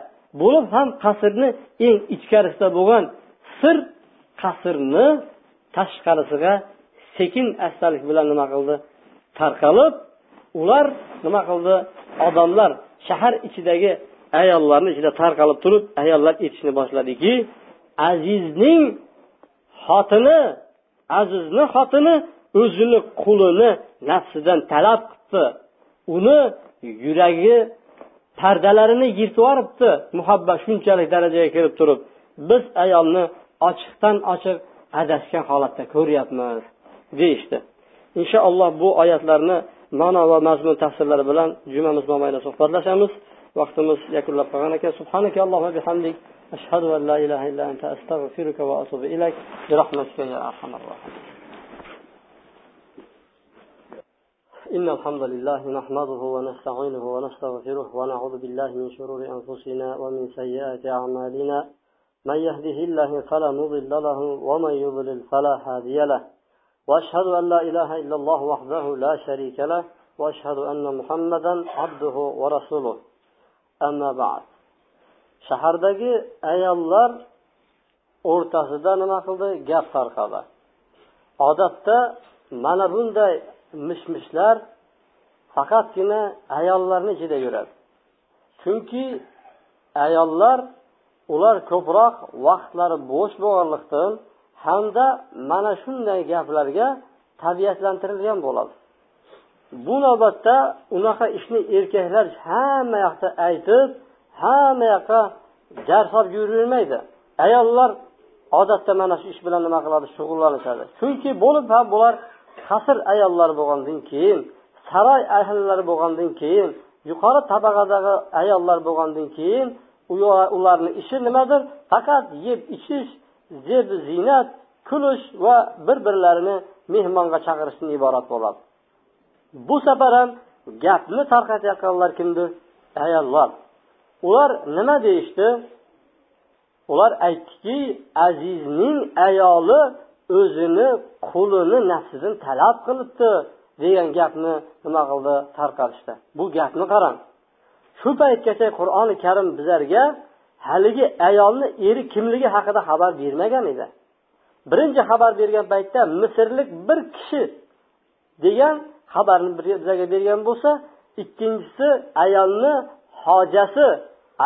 bo'lib ham qasrni eng ichkarisida bo'lgan sir qasrni tashqarisiga sekin astalik bilan nima qildi? Tarqalib ular nima qildi? Odamlar shahar ichidagi ayollarni ichida tarqalib turib ayollar aytishni boshladiki azizning xotini azizni xotini o'zini qulini nafsidan talab qilibdi uni yuragi pardalarini yirtib yuboribdi. Muhabbat shunchalik darajaga kelib turib biz ayolni ochiqdan ochiq adashgan holatda ko'ryapmiz deyishdi. Inshaalloh bu oyatlarni ma'no va mazmun tafsirlari bilan jumamiz mobaynida suhbatlashamiz. Vaqtimiz yakunlab qolgan ekan. Subhanaka bihamdik. La ilaha illa anta astag'firuka va atubu ilayk bi rahmatika ya arhamar rohimin إن الحمد لله نحمده ونستعينه ونستغفره ونعوذ بالله من شرور أنفسنا ومن سيئات أعمالنا. من يهده الله فلا مضل له ومن يضلل فلا هادي له. وأشهد أن لا إله إلا الله وحده لا شريك له. وأشهد أن محمدا عبده ورسوله. أما بعد. Shahardagi ayollar o'rtasida nima qildi? Gap tarqadi odatda mana bunday mish mishlar faqatgina ayollarni ichida yuradi. Chunki ayollar ular ko'proq vaqtlari bo'sh bo'lganlikdan hamda mana shunday gaplarga tabiatlantirilgan bo'ladi. Bu navbatda unaqa ishni erkaklar hamma yoqda aytib hamma yoqqa jar solib yuravermaydi ayollar odatda mana shu ish bilan nima qiladi? Shug'ullanishadi. Chunki bo'lib ham bular qasr ayollar bo'lgandan keyin saroy ahllari bo'lgandan keyin yuqori tabaqadagi ayollar bo'lgandan keyin ularni ishi nimadir? Faqat yeb ichish zeb ziynat kulish va bir birlarini mehmonga chaqirishdan iborat bo'ladi. Bu safar ham gapni tarqatayotganlar kimdir? Ayollar. Ular nima deyishdi? Ular aytdiki azizning ayoli o'zini qulini nafsidan talab qilibdi degan gapni nima qildi? Tarqatishdi bu gapni qarang. Shu paytgacha qur'oni karim bizlarga haligi ayolni eri kimligi haqida xabar bermagan edi. Birinchi xabar bergan paytda misrlik bir kishi degan xabarni bizlarga bergan bo'lsa ikkinchisi ayolni hojasi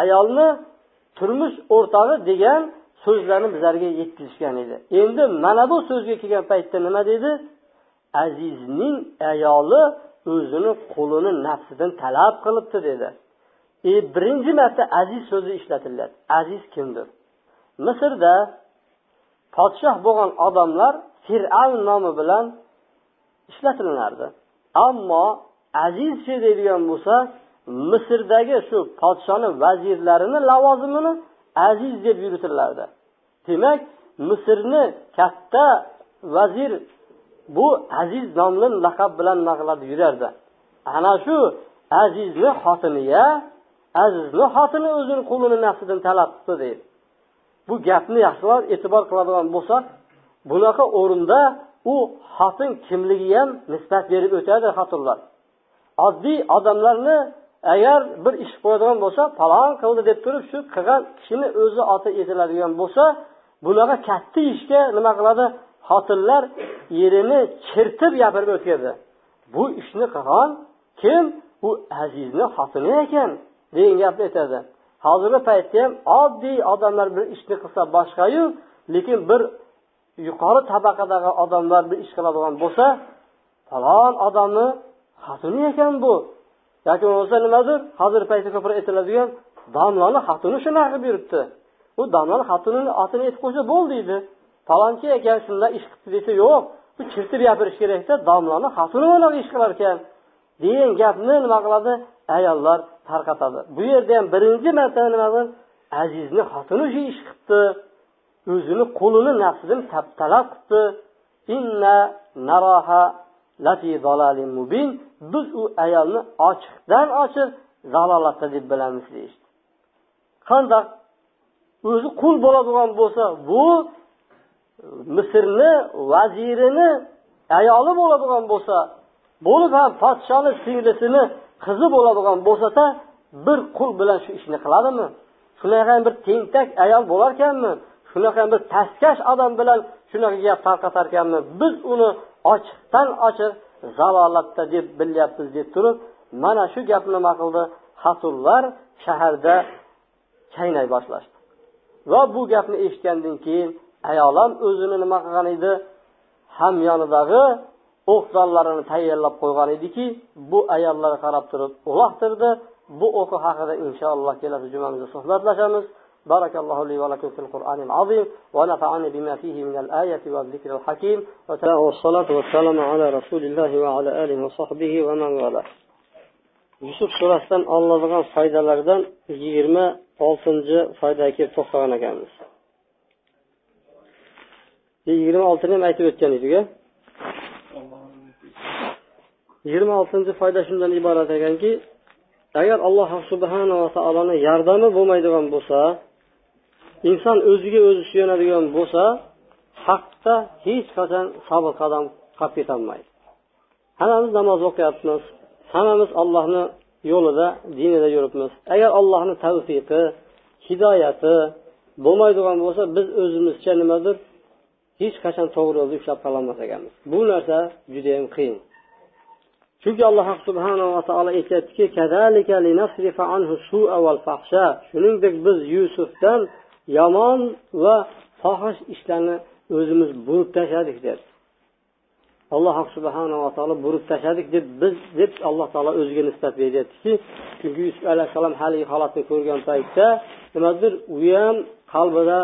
ayolni turmush o'rtog'i degan so'zlarni bizlarga yetkazishgan edi. Endi mana bu so'zga kelgan paytda nima dedi? Azizning ayoli o'zini qo'lini nafsidan talab qilibdi dedi. E birinchi marta aziz so'zi ishlatiladi. Aziz kimdir? Misrda podshoh bo'lgan odamlar fir'avn nomi bilan ishlatilardi ammo aziz chi deydigan bo'lsa misrdagi shu podshoni vazirlarini lavozimini aziz deb yuritilardi demak misrni katta vazir bu aziz nomli laqab bilan nima yurardi. Ana shu azizni xotiniya azizni xotini o'zini qulini nafsidan talab qildi deydi. Bu gapni yaxshilab e'tibor qiladigan bo'lsak bunaqa o'rinda u xotin kimligiga ham nisbat berib o'tadi xotinlar oddiy odamlarni agar bir ish qo'yadigan bo'lsa falon qildi deb turib shu qilgan kishini o'zi oti etiladigan bo'lsa bunaqa katta ishga nima qiladi? Xotinlar erini chertib gapirib o'tkazdi bu ishni qilgan kim? U azizni xotini ekan degan gapni aytadi. Hozirgi paytda ham oddiy odamlar bir ishni qilsa boshqayu lekin bir yuqori tabaqadagi odamlar bir ish qiladigan bo'lsa falon odamni xotini ekan bu. Yoki bo'lmasa nimadir hozirgi paytda ko'proq aytiladigan domlani xotini shunaqa qilib yuribdi u domlani xotinini otini aytib qo'ysa bo'ldi deydi palonchi ekan shunday ish qilibdi desa yo'q bu chertib gapirish kerakda domlani xotini bunaqa ish qilar ekan. Degan gapni nima qiladi? Ayollar tarqatadi. Bu yerda ham birinchi marta nima azizni xotini shu ish qilibdi. O'zini qo'lini nafsidan talab qilibdi. Biz u ayolni ochiqdan ochiq zalolatda deb bilamiz deyishdi. Qandoq? O'zi qul bo'ladigan bo'lsa bu misrni vazirini ayoli bo'ladigan bo'lsa bo'lib ham podshoni singlisini qizi bo'ladigan bo'lsada bir qul bilan shu ishni qiladimi? Shunaqa bir tentak ayol bo'larkanmi? Shunaqa bir pastkash odam bilan shunaqa gap tarqatarkanmi biz uni ochiqdan ochiq zalolatda deb bilyapmiz deb turib mana shu gapni nima qildi? Hasullar shaharda chaynay boshlashdi. Va bu gapni eshitgandan keyin ayol ham o'zini nima qilgan edi? Hamyonidagi o'qzonlarini tayyorlab qo'ygan ediki bu ayollarga qarab turib uloqtirdi. Bu o'qi haqida inshaalloh kelasi jumamizda suhbatlashamiz. بارك الله لي ولكم في القرآن العظيم ونفعني بما فيه من الآية والذكر الحكيم والصلاة والسلام على رسول الله وعلى آله وصحبه ومن والاه yusuf surasidan olinadigan foydalardan yigirma oltinchi foydaga kelib to'xtagan ekanmiz yigirma oltini ham aytib o'tgan edik yigirma oltinchi foyda shundan iborat ekanki agar alloh subhanava taoloni yordami bo'lmaydigan bo'lsa inson o'ziga o'zi suyanadigan bo'lsa haqda hech qachon sabr qadam qolib ketolmaydi. Hammamiz namoz o'qiyapmiz hammamiz ollohni yo'lida dinida yuribmiz. Agar allohni tavfiqi hidoyati bo'lmaydigan bo'lsa biz o'zimizcha nimadir hech qachon to'g'ri yo'lda ushlab qololmas ekanmiz. Bu narsa judayam qiyin. Chunki alloh subhanava taolo aytyaptiki shuningdek biz yusufdan yomon va fohish ishlarni o'zimiz burib tashladik deb. Alloh subhanava taolo burib tashladik deb biz deb alloh taolo o'ziga nisbat beryaptiki chunki yusuf alayhissalom haligi holatni ko'rgan paytda nimadir u ham qalbida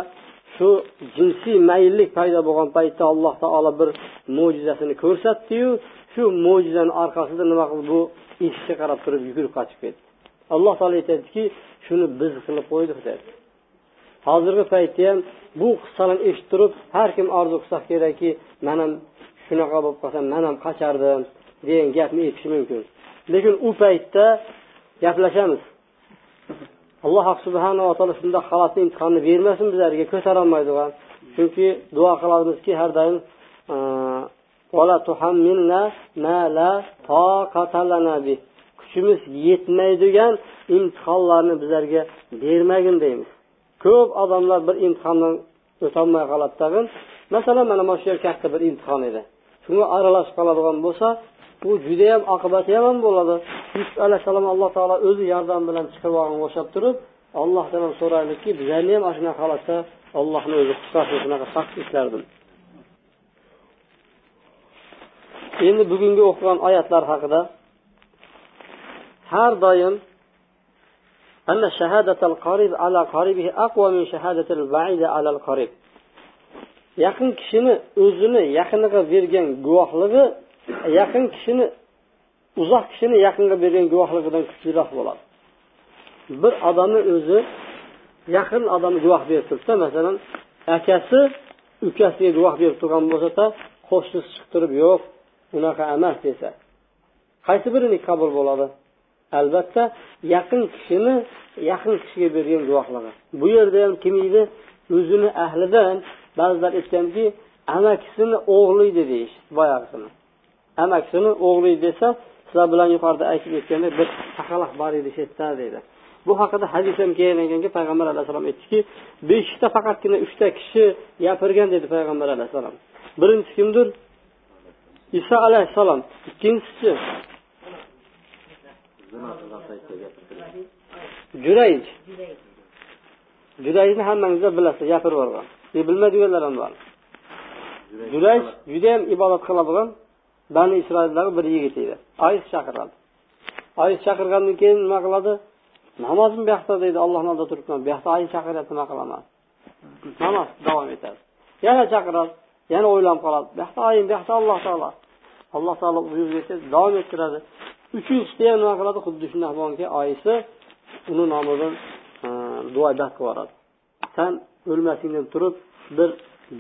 shu jinsiy mayillik paydo bo'lgan paytda alloh taolo bir mo'jizasini ko'rsatdiyu shu mo'jizani orqasida nima qildi bu eshikka qarab turib yugurib qochib ketdi. Alloh taolo aytyaptiki shuni biz qilib qo'ydik dedi hozirgi paytda ham bu qissalarni eshitib turib har kim orzu qilsa kerakki man ham shunaqa bo'lib qolsam man ham qochardim degan gapni aytishi mumkin. Lekin u paytda gaplashamiz. Alloh subhanava taolo shundoq holatni imtihonni bermasin bizlarga ko'tarolmaydigan. Chunki duo qilamizki har doim kuchimiz yetmaydigan imtihonlarni bizlarga bermagin deymiz. Ko'p odamlar bir imtihondan o'tolmay qoladi. Tag'in masalan mana mana shu yer katta bir imtihon edi. Shunga aralashib qoladigan bo'lsa bu judayam oqibati yomon bo'ladi. Yusuf alayhissalom alloh taolo o'zi yordam bilan chiqib olganga o'xshab turib allohdan ham so'raylikki bizlarni ham ana shunaqa holatda ollohni o'zi qutqarsin shunaqa saxt ishlardan endi bugungi o'qigan oyatlar haqida har doim أن شهادة القريب على قريبه أقوى من شهادة البعيد على القريب yaqin kishini o'zini yaqiniga bergan guvohligi yaqin kishini uzoq kishini yaqinga bergan guvohligidan kuchliroq bo'ladi bir odamni o'zi yaqin odam guvoh berib turibdi masalan akasi ukasiga guvoh berib turgan bo'lsada qo'shnisi chiqib turib yo'q unaqa emas desa qaysi birini qabul bo'ladi albatta yaqin kishini yaqin kishiga bergan guvohligi. Bu yerda ham kim edi? O'zini ahlidan ba'zilar aytganki amakisini o'g'li edi deyish boyagisini amakisini o'g'li desa sizlar bilan yuqorida aytib o'tgandek bir chaqaloq bor edi shu yerda deydi. Bu haqida hadis ham kelgan ekanki payg'ambar alayhissalom aytdiki beshikda faqatgina uchta kishi gapirgan dedi payg'ambar alayhissalom birinchisi kimdir? Iso alayhissalom. Ikkinchisi jurayj jurayjni hammangizlar bilasizlar gapirib yuborgan. Bilmaydiganlar ham bor. Jurayj judayam ibodat qiladigan bani isroildagi bir yigit edi. Oys chaqiradi. Oys chaqirgandan keyin nima qiladi? Namozim bu yoqda deydi allohni oldida turibman bu yoqda ayni chaqiryapti nima qilaman? Namoz davom etadi. Yana chaqiradi yana o'ylanib qoladi. Bu yoqda ayin bu yoqda alloh taolo. Alloh taolo buyurgan davom ettiradi uchinchisida ham nima qiladi? Xuddi shunday bo'lganki oyisi uni nomidan e, duo ibodat qilib san o'lmasingdan turib bir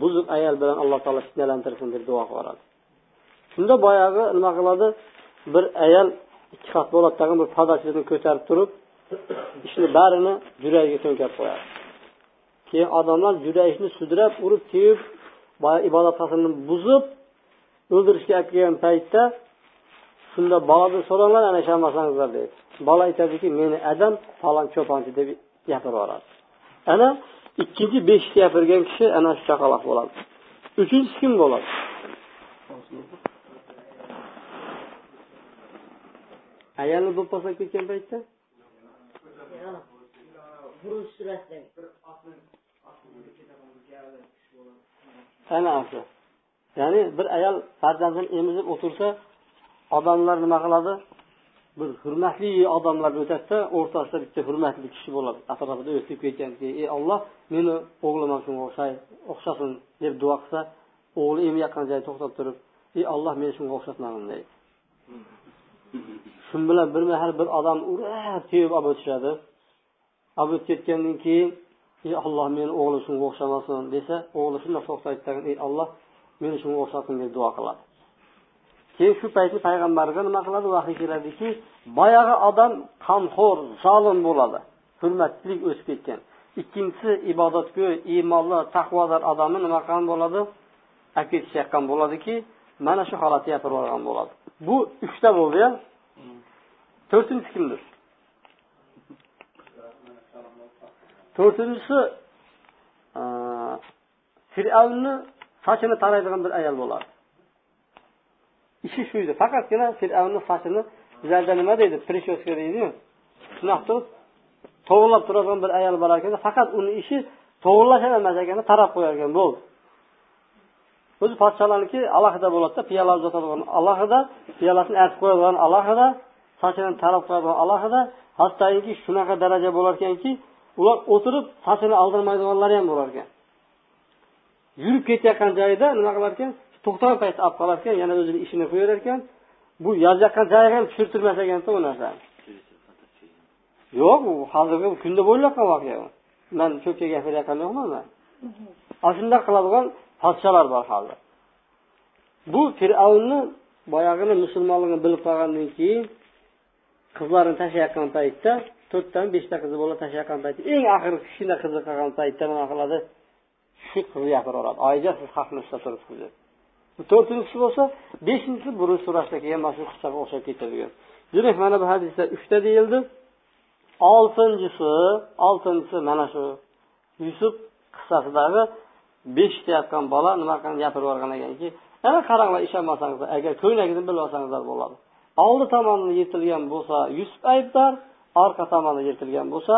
buzuq ayol bilan alloh taolo fitnalantirsin deb duo qilib yuboradi shunda boyagi nima qiladi? Bir ayol ikki qat bo'ladi tag'in bir podachini ko'tarib turib ishni barini yuragiga to'nkab qo'yadi. Keyin odamlar yuragini sudrab urib tepib boya ibodat buzib o'ldirishga olib kelgan paytda shunda boladan so'ranglar ana ishonmasangizlar deydi bola aytadiki meni adam falon cho'ponchi deb gapirib yuboradi. Ana ikkinchi besh gapirgan kishi ana shu chaqaloq bo'ladi. Uchinchisi kim bo'ladi? Ayolni do'pposlab ketgan paytda? Ana shu ya'ni bir ayol farzandini emizib o'tirsa odamlar nima qiladi? Bir hurmatli odamlar o'tadida o'rtasida bitta hurmatli kishi bo'ladi. Atrofida o'tib ketganki ey olloh meni o'g'lim shunga o'xshasin deb duo qilsa o'g'li emayotgan joyda to'xtab turib ey olloh meni shunga o'xshatmagin deydi. Shu bilan bir mahal bir odam urab tepib olib o'tishadi. Olib o'tib ketgandan keyin ey olloh meni o'g'lim shunga o'xshamasin desa o'g'li shundoq to'xtaydi ey olloh meni shunga o'xshatsin deb duo qiladi. Keyin shu paytda payg'ambarga nima qiladi? Vahiy keladiki boyagi odam qonxo'r zolim bo'ladi. Hurmatlik o'sib ketgan. Ikkinchisi ibodatgo'y iymonli taqvodor odamni nima qilgan bo'ladi? Olib ketishayotgan bo'ladiki mana shu holatni gapirib yuborgan bo'ladi. Bu uchta bo'ldi ya. To'rtinchisi kimdir? To'rtinchisi fir'avnni sochini taraydigan bir ayol bo'ladi. Ishi shu edi. Faqatgina fir'avnni sochini bizlarda nima deydi? Прическа deydiyu. Shunaqa turib to'g'irlab turadigan bir ayol bor ekan faqat uni ishi to'g'irlash emas ekan tarab qo'yar ekan. Bo'ldi. O'zi podsholarniki alohida bo'ladida piyola uzatadigan alohida piyolasini artib qo'yadigan alohida sochini tarab qo'yadigan alohida. Hattoki shunaqa daraja bo'lar ekanki ular o'tirib sochini oldirmaydiganlari ham bo'lar ekan. Yurib ketayotgan joyida nima qilar ekan? To'xtagan paytda olib qolar ekan yana o'zini ishini qo'yaverar ekan bu yozayotgan joyiga ham tushirtirmas ekanda u narsani yo'q u hozirgi kunda bo'layotgan voqea u. Man ko'pga gapirayotgan yo'qman man ana shundoq qiladigan podsholar bor hozir. Bu fir'avnni boyagini musulmonligini bilib qolgandan keyin qizlarini tashlayotgan paytda to'rttami beshta qizi bola tashlayotgan paytda eng oxirgi kichkina qizi qolgan paytda nima qiladi? Shu qizni gapirib yuboradi oyijon siz haqni ushlab turibsiz deb to'rtinchisi bo'lsa beshinchisi burun so'rashda kelgan mana shu qissaga o'xshab ketadigan demak mana bu hadisda uchta deyildi. Oltinchisi oltinchisi mana shu yusuf qissasidagi besh deyotgan bola nima qilgan gapirib yuborgan ekanki ana qaranglar ishonmasangiz agar ko'ylagini bilib olsangizlar bo'ladi. Oldi tomoni yirtilgan bo'lsa yusuf aybdor orqa tomoni yirtilgan bo'lsa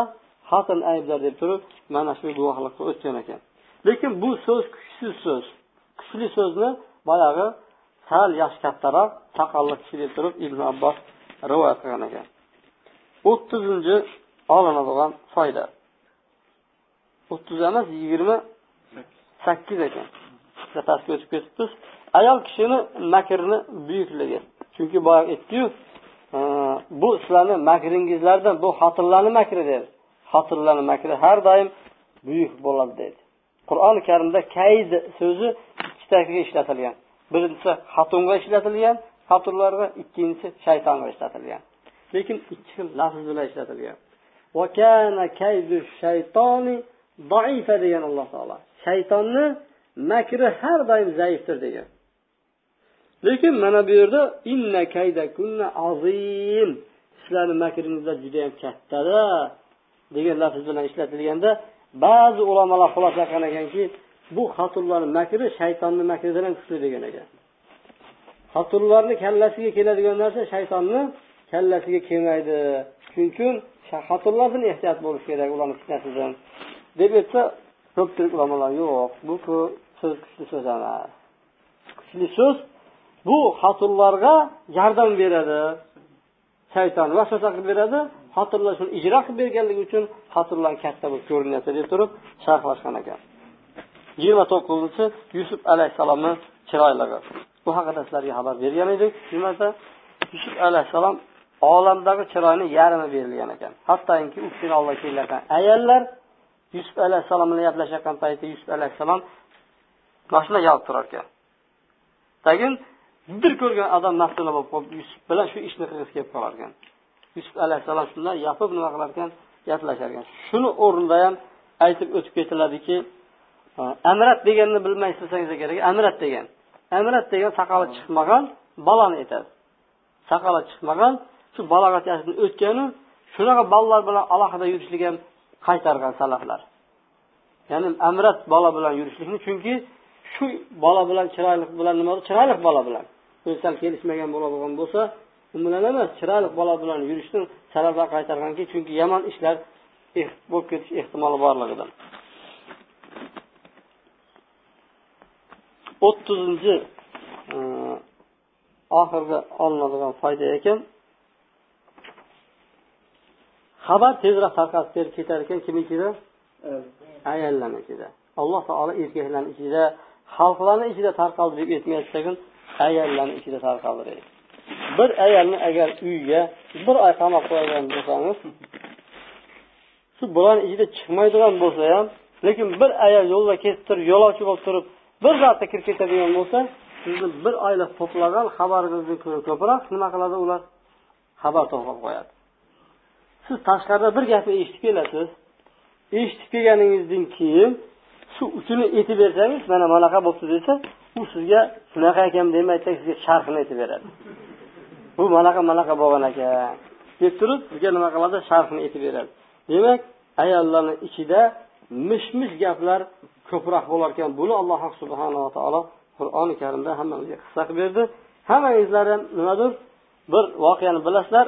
xotin aybdor deb turib mana shu guvohlikqa o'tgan ekan. Lekin bu so'z kuchsiz so'z. Kuchli so'zni boyagi sal yoshi kattaroq soqolli kishi deb turib ibn abbos rivoyat qilgan ekan. O'ttizinchi olinadigan foyda. O'ttiz emas yigirma sakkiz ekan. Pastga o'tib ketibmiz ayol kishini makrini buyukligi. Chunki boyagi aytdiyu e, bu sizlarni makringizlardan bu xotinlarni makri dedi. Xotinlarni makri har doim buyuk bo'ladi dedi. Qur'oni karimda kayd so'zi ikkitaga ishlatilgan. Birinchisi xotinga ishlatilgan xotinlarga ikkinchisi shaytonga ishlatilgan. Lekin ikki xil lafz bilan ishlatilgan. Degan alloh taolo. Shaytonni makri har doim zaifdir degan. Lekin mana bu yerda inna kaydakunna azim. Sizlarni makringizlar judayam kattada degan lafz bilan ishlatilganda ba'zi ulamolar xulosa qilgan ekanki bu xotinlarni makri shaytonni makridan ham kuchli degan ekan. Xotinlarni kallasiga keladigan narsa shaytonni kallasiga kelmaydi. Shuning uchun xotinlardan ehtiyot bo'lish kerak ularni fitnasidan deb aytsa ko'pchilik ulamolar yo'q. Bu so'z kuchli so'z emas. Kuchli so'z bu xotinlarga yordam beradi. Shayton vasvasa qilib beradi. Xotinlar shuni ijro qilib berganligi uchun xotinlar katta bo'lib ko'rinyapti deb turib sharhlashgan ekan. Yigirma to'qqizinchi yusuf alayhissalomni chiroyligi bu haqida sizlarga xabar bergan edik. Nimada yusuf alayhissalom olamdagi chiroyni yarmi berilgan ekan. Hattoki u kishini oldiga kelayotgan ayollar yusuf alayhissalom bilan gaplashayotgan paytda yusuf alayhissalom mana shunday yolib turar ekan tagin bir ko'rgan odam maftuna bo'lib qolib yusuf bilan shu ishni qilgisi kelib qolar ekan yusuf alayhissalom shunday yopib nima qilar ekan gaplashar ekan. Shuni o'rnida ham aytib o'tib ketiladiki amrat deganni bilmay bilmaysiz kerak amrat degan. Amrat degan saqoli chiqmagan bolani aytadi. Saqoli chiqmagan shu balog'at yoshini o'tganu shunaqa bolalar bilan alohida yurishlik ham qaytargan salaflar. Ya'ni amrat bola bilan yurishlikni chunki shu bola bilan chiroyli bilan nima chiroyli bola bilan. O'zi kelishmagan bola bo'lgan bo'lsa u bilan emas chiroyli bola bilan yurishni salaflar qaytarganki chunki yomon ishlar eh, bo'lib ketish ehtimoli borligidan. O'ttizinchi e, oxirgi olinadigan foyda ekan. Xabar tezroq tarqalib berib ketar ekan. Kim ichida ayollarni ichida alloh taolo erkaklarni ichida xalqlarni ichida tarqaldi deb aytmayapti ayollarni ichida tarqaldi deydi bir ayolni agar uyga bir oy qamab qo'ygan bo'lsangiz shu bularni ichida chiqmaydigan bo'lsa ham lekin bir ayol yo'lda ketib turib yo'lovchi bo'lib turib bir zotda kirib ketadigan bo'lsa sizni bir oylik to'plagan xabaringizni ko'proq nima qiladi ular? Xabar to'plab qo'yadi. Siz tashqarida bir gapni eshitib kelasiz. Eshitib kelganingizdan keyin shu uchini aytib bersangiz mana bunaqa bo'libdi desa u sizga shunaqa ekan demaydi sizga sharhini aytib beradi. Bu manaqa manaqa bo'lgan ekan deb turib sizga nima qiladi? Sharhini aytib beradi. Demak ayollarni ichida mish mish gaplar ko'proq bo'lar ekan buni alloh subhanava taolo qur'oni karimda hammamizga qissa qilib berdi. Hammangizlar ham nimadir bir voqeani bilasizlar.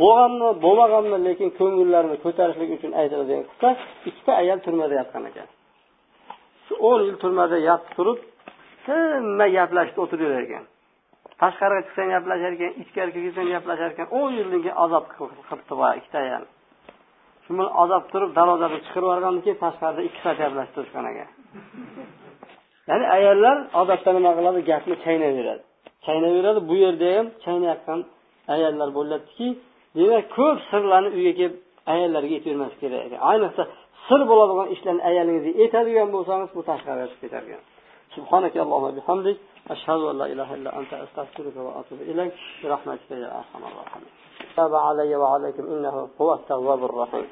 Bo'lganmi bo'lmaganmi lekin ko'ngillarni ko'tarishlik uchun aytiladigan qissa ikkita ayol turmada yotgan ekan. Shu o'n yil turmada yotib turib tinmay gaplashib o'tirar ekan. Tashqariga chiqsang gaplashar ekan ichkariga kirsang gaplashar ekan. O'n yildan keyin azob qilibdi boya ikkita ayol. shuni ozab turib darvozani chiqarib yuborgandan keyin tashqarida ikki soat gaplashib turishgan ekan ya'ni ayollar odatda nima qiladi? Gapni chaynayveradi chaynayveradi bu yerda ham chaynayotgan ayollar bo'lyaptiki demak ko'p sirlarni uyga kelib ayollarga aytavermaslik kerak ekan ayniqsa sir bo'ladigan ishlarni ayolingizga aytadigan bo'lsangiz bu tashqariga chiqib ketar ekan subhanaka allohumma bihamdik. أشهد أن لا إله إلا أنت أستغفرك وأتوب إليك. برحمتك يا أرحم الراحمين. تاب علي وعليكم إنه هو التواب الرحيم.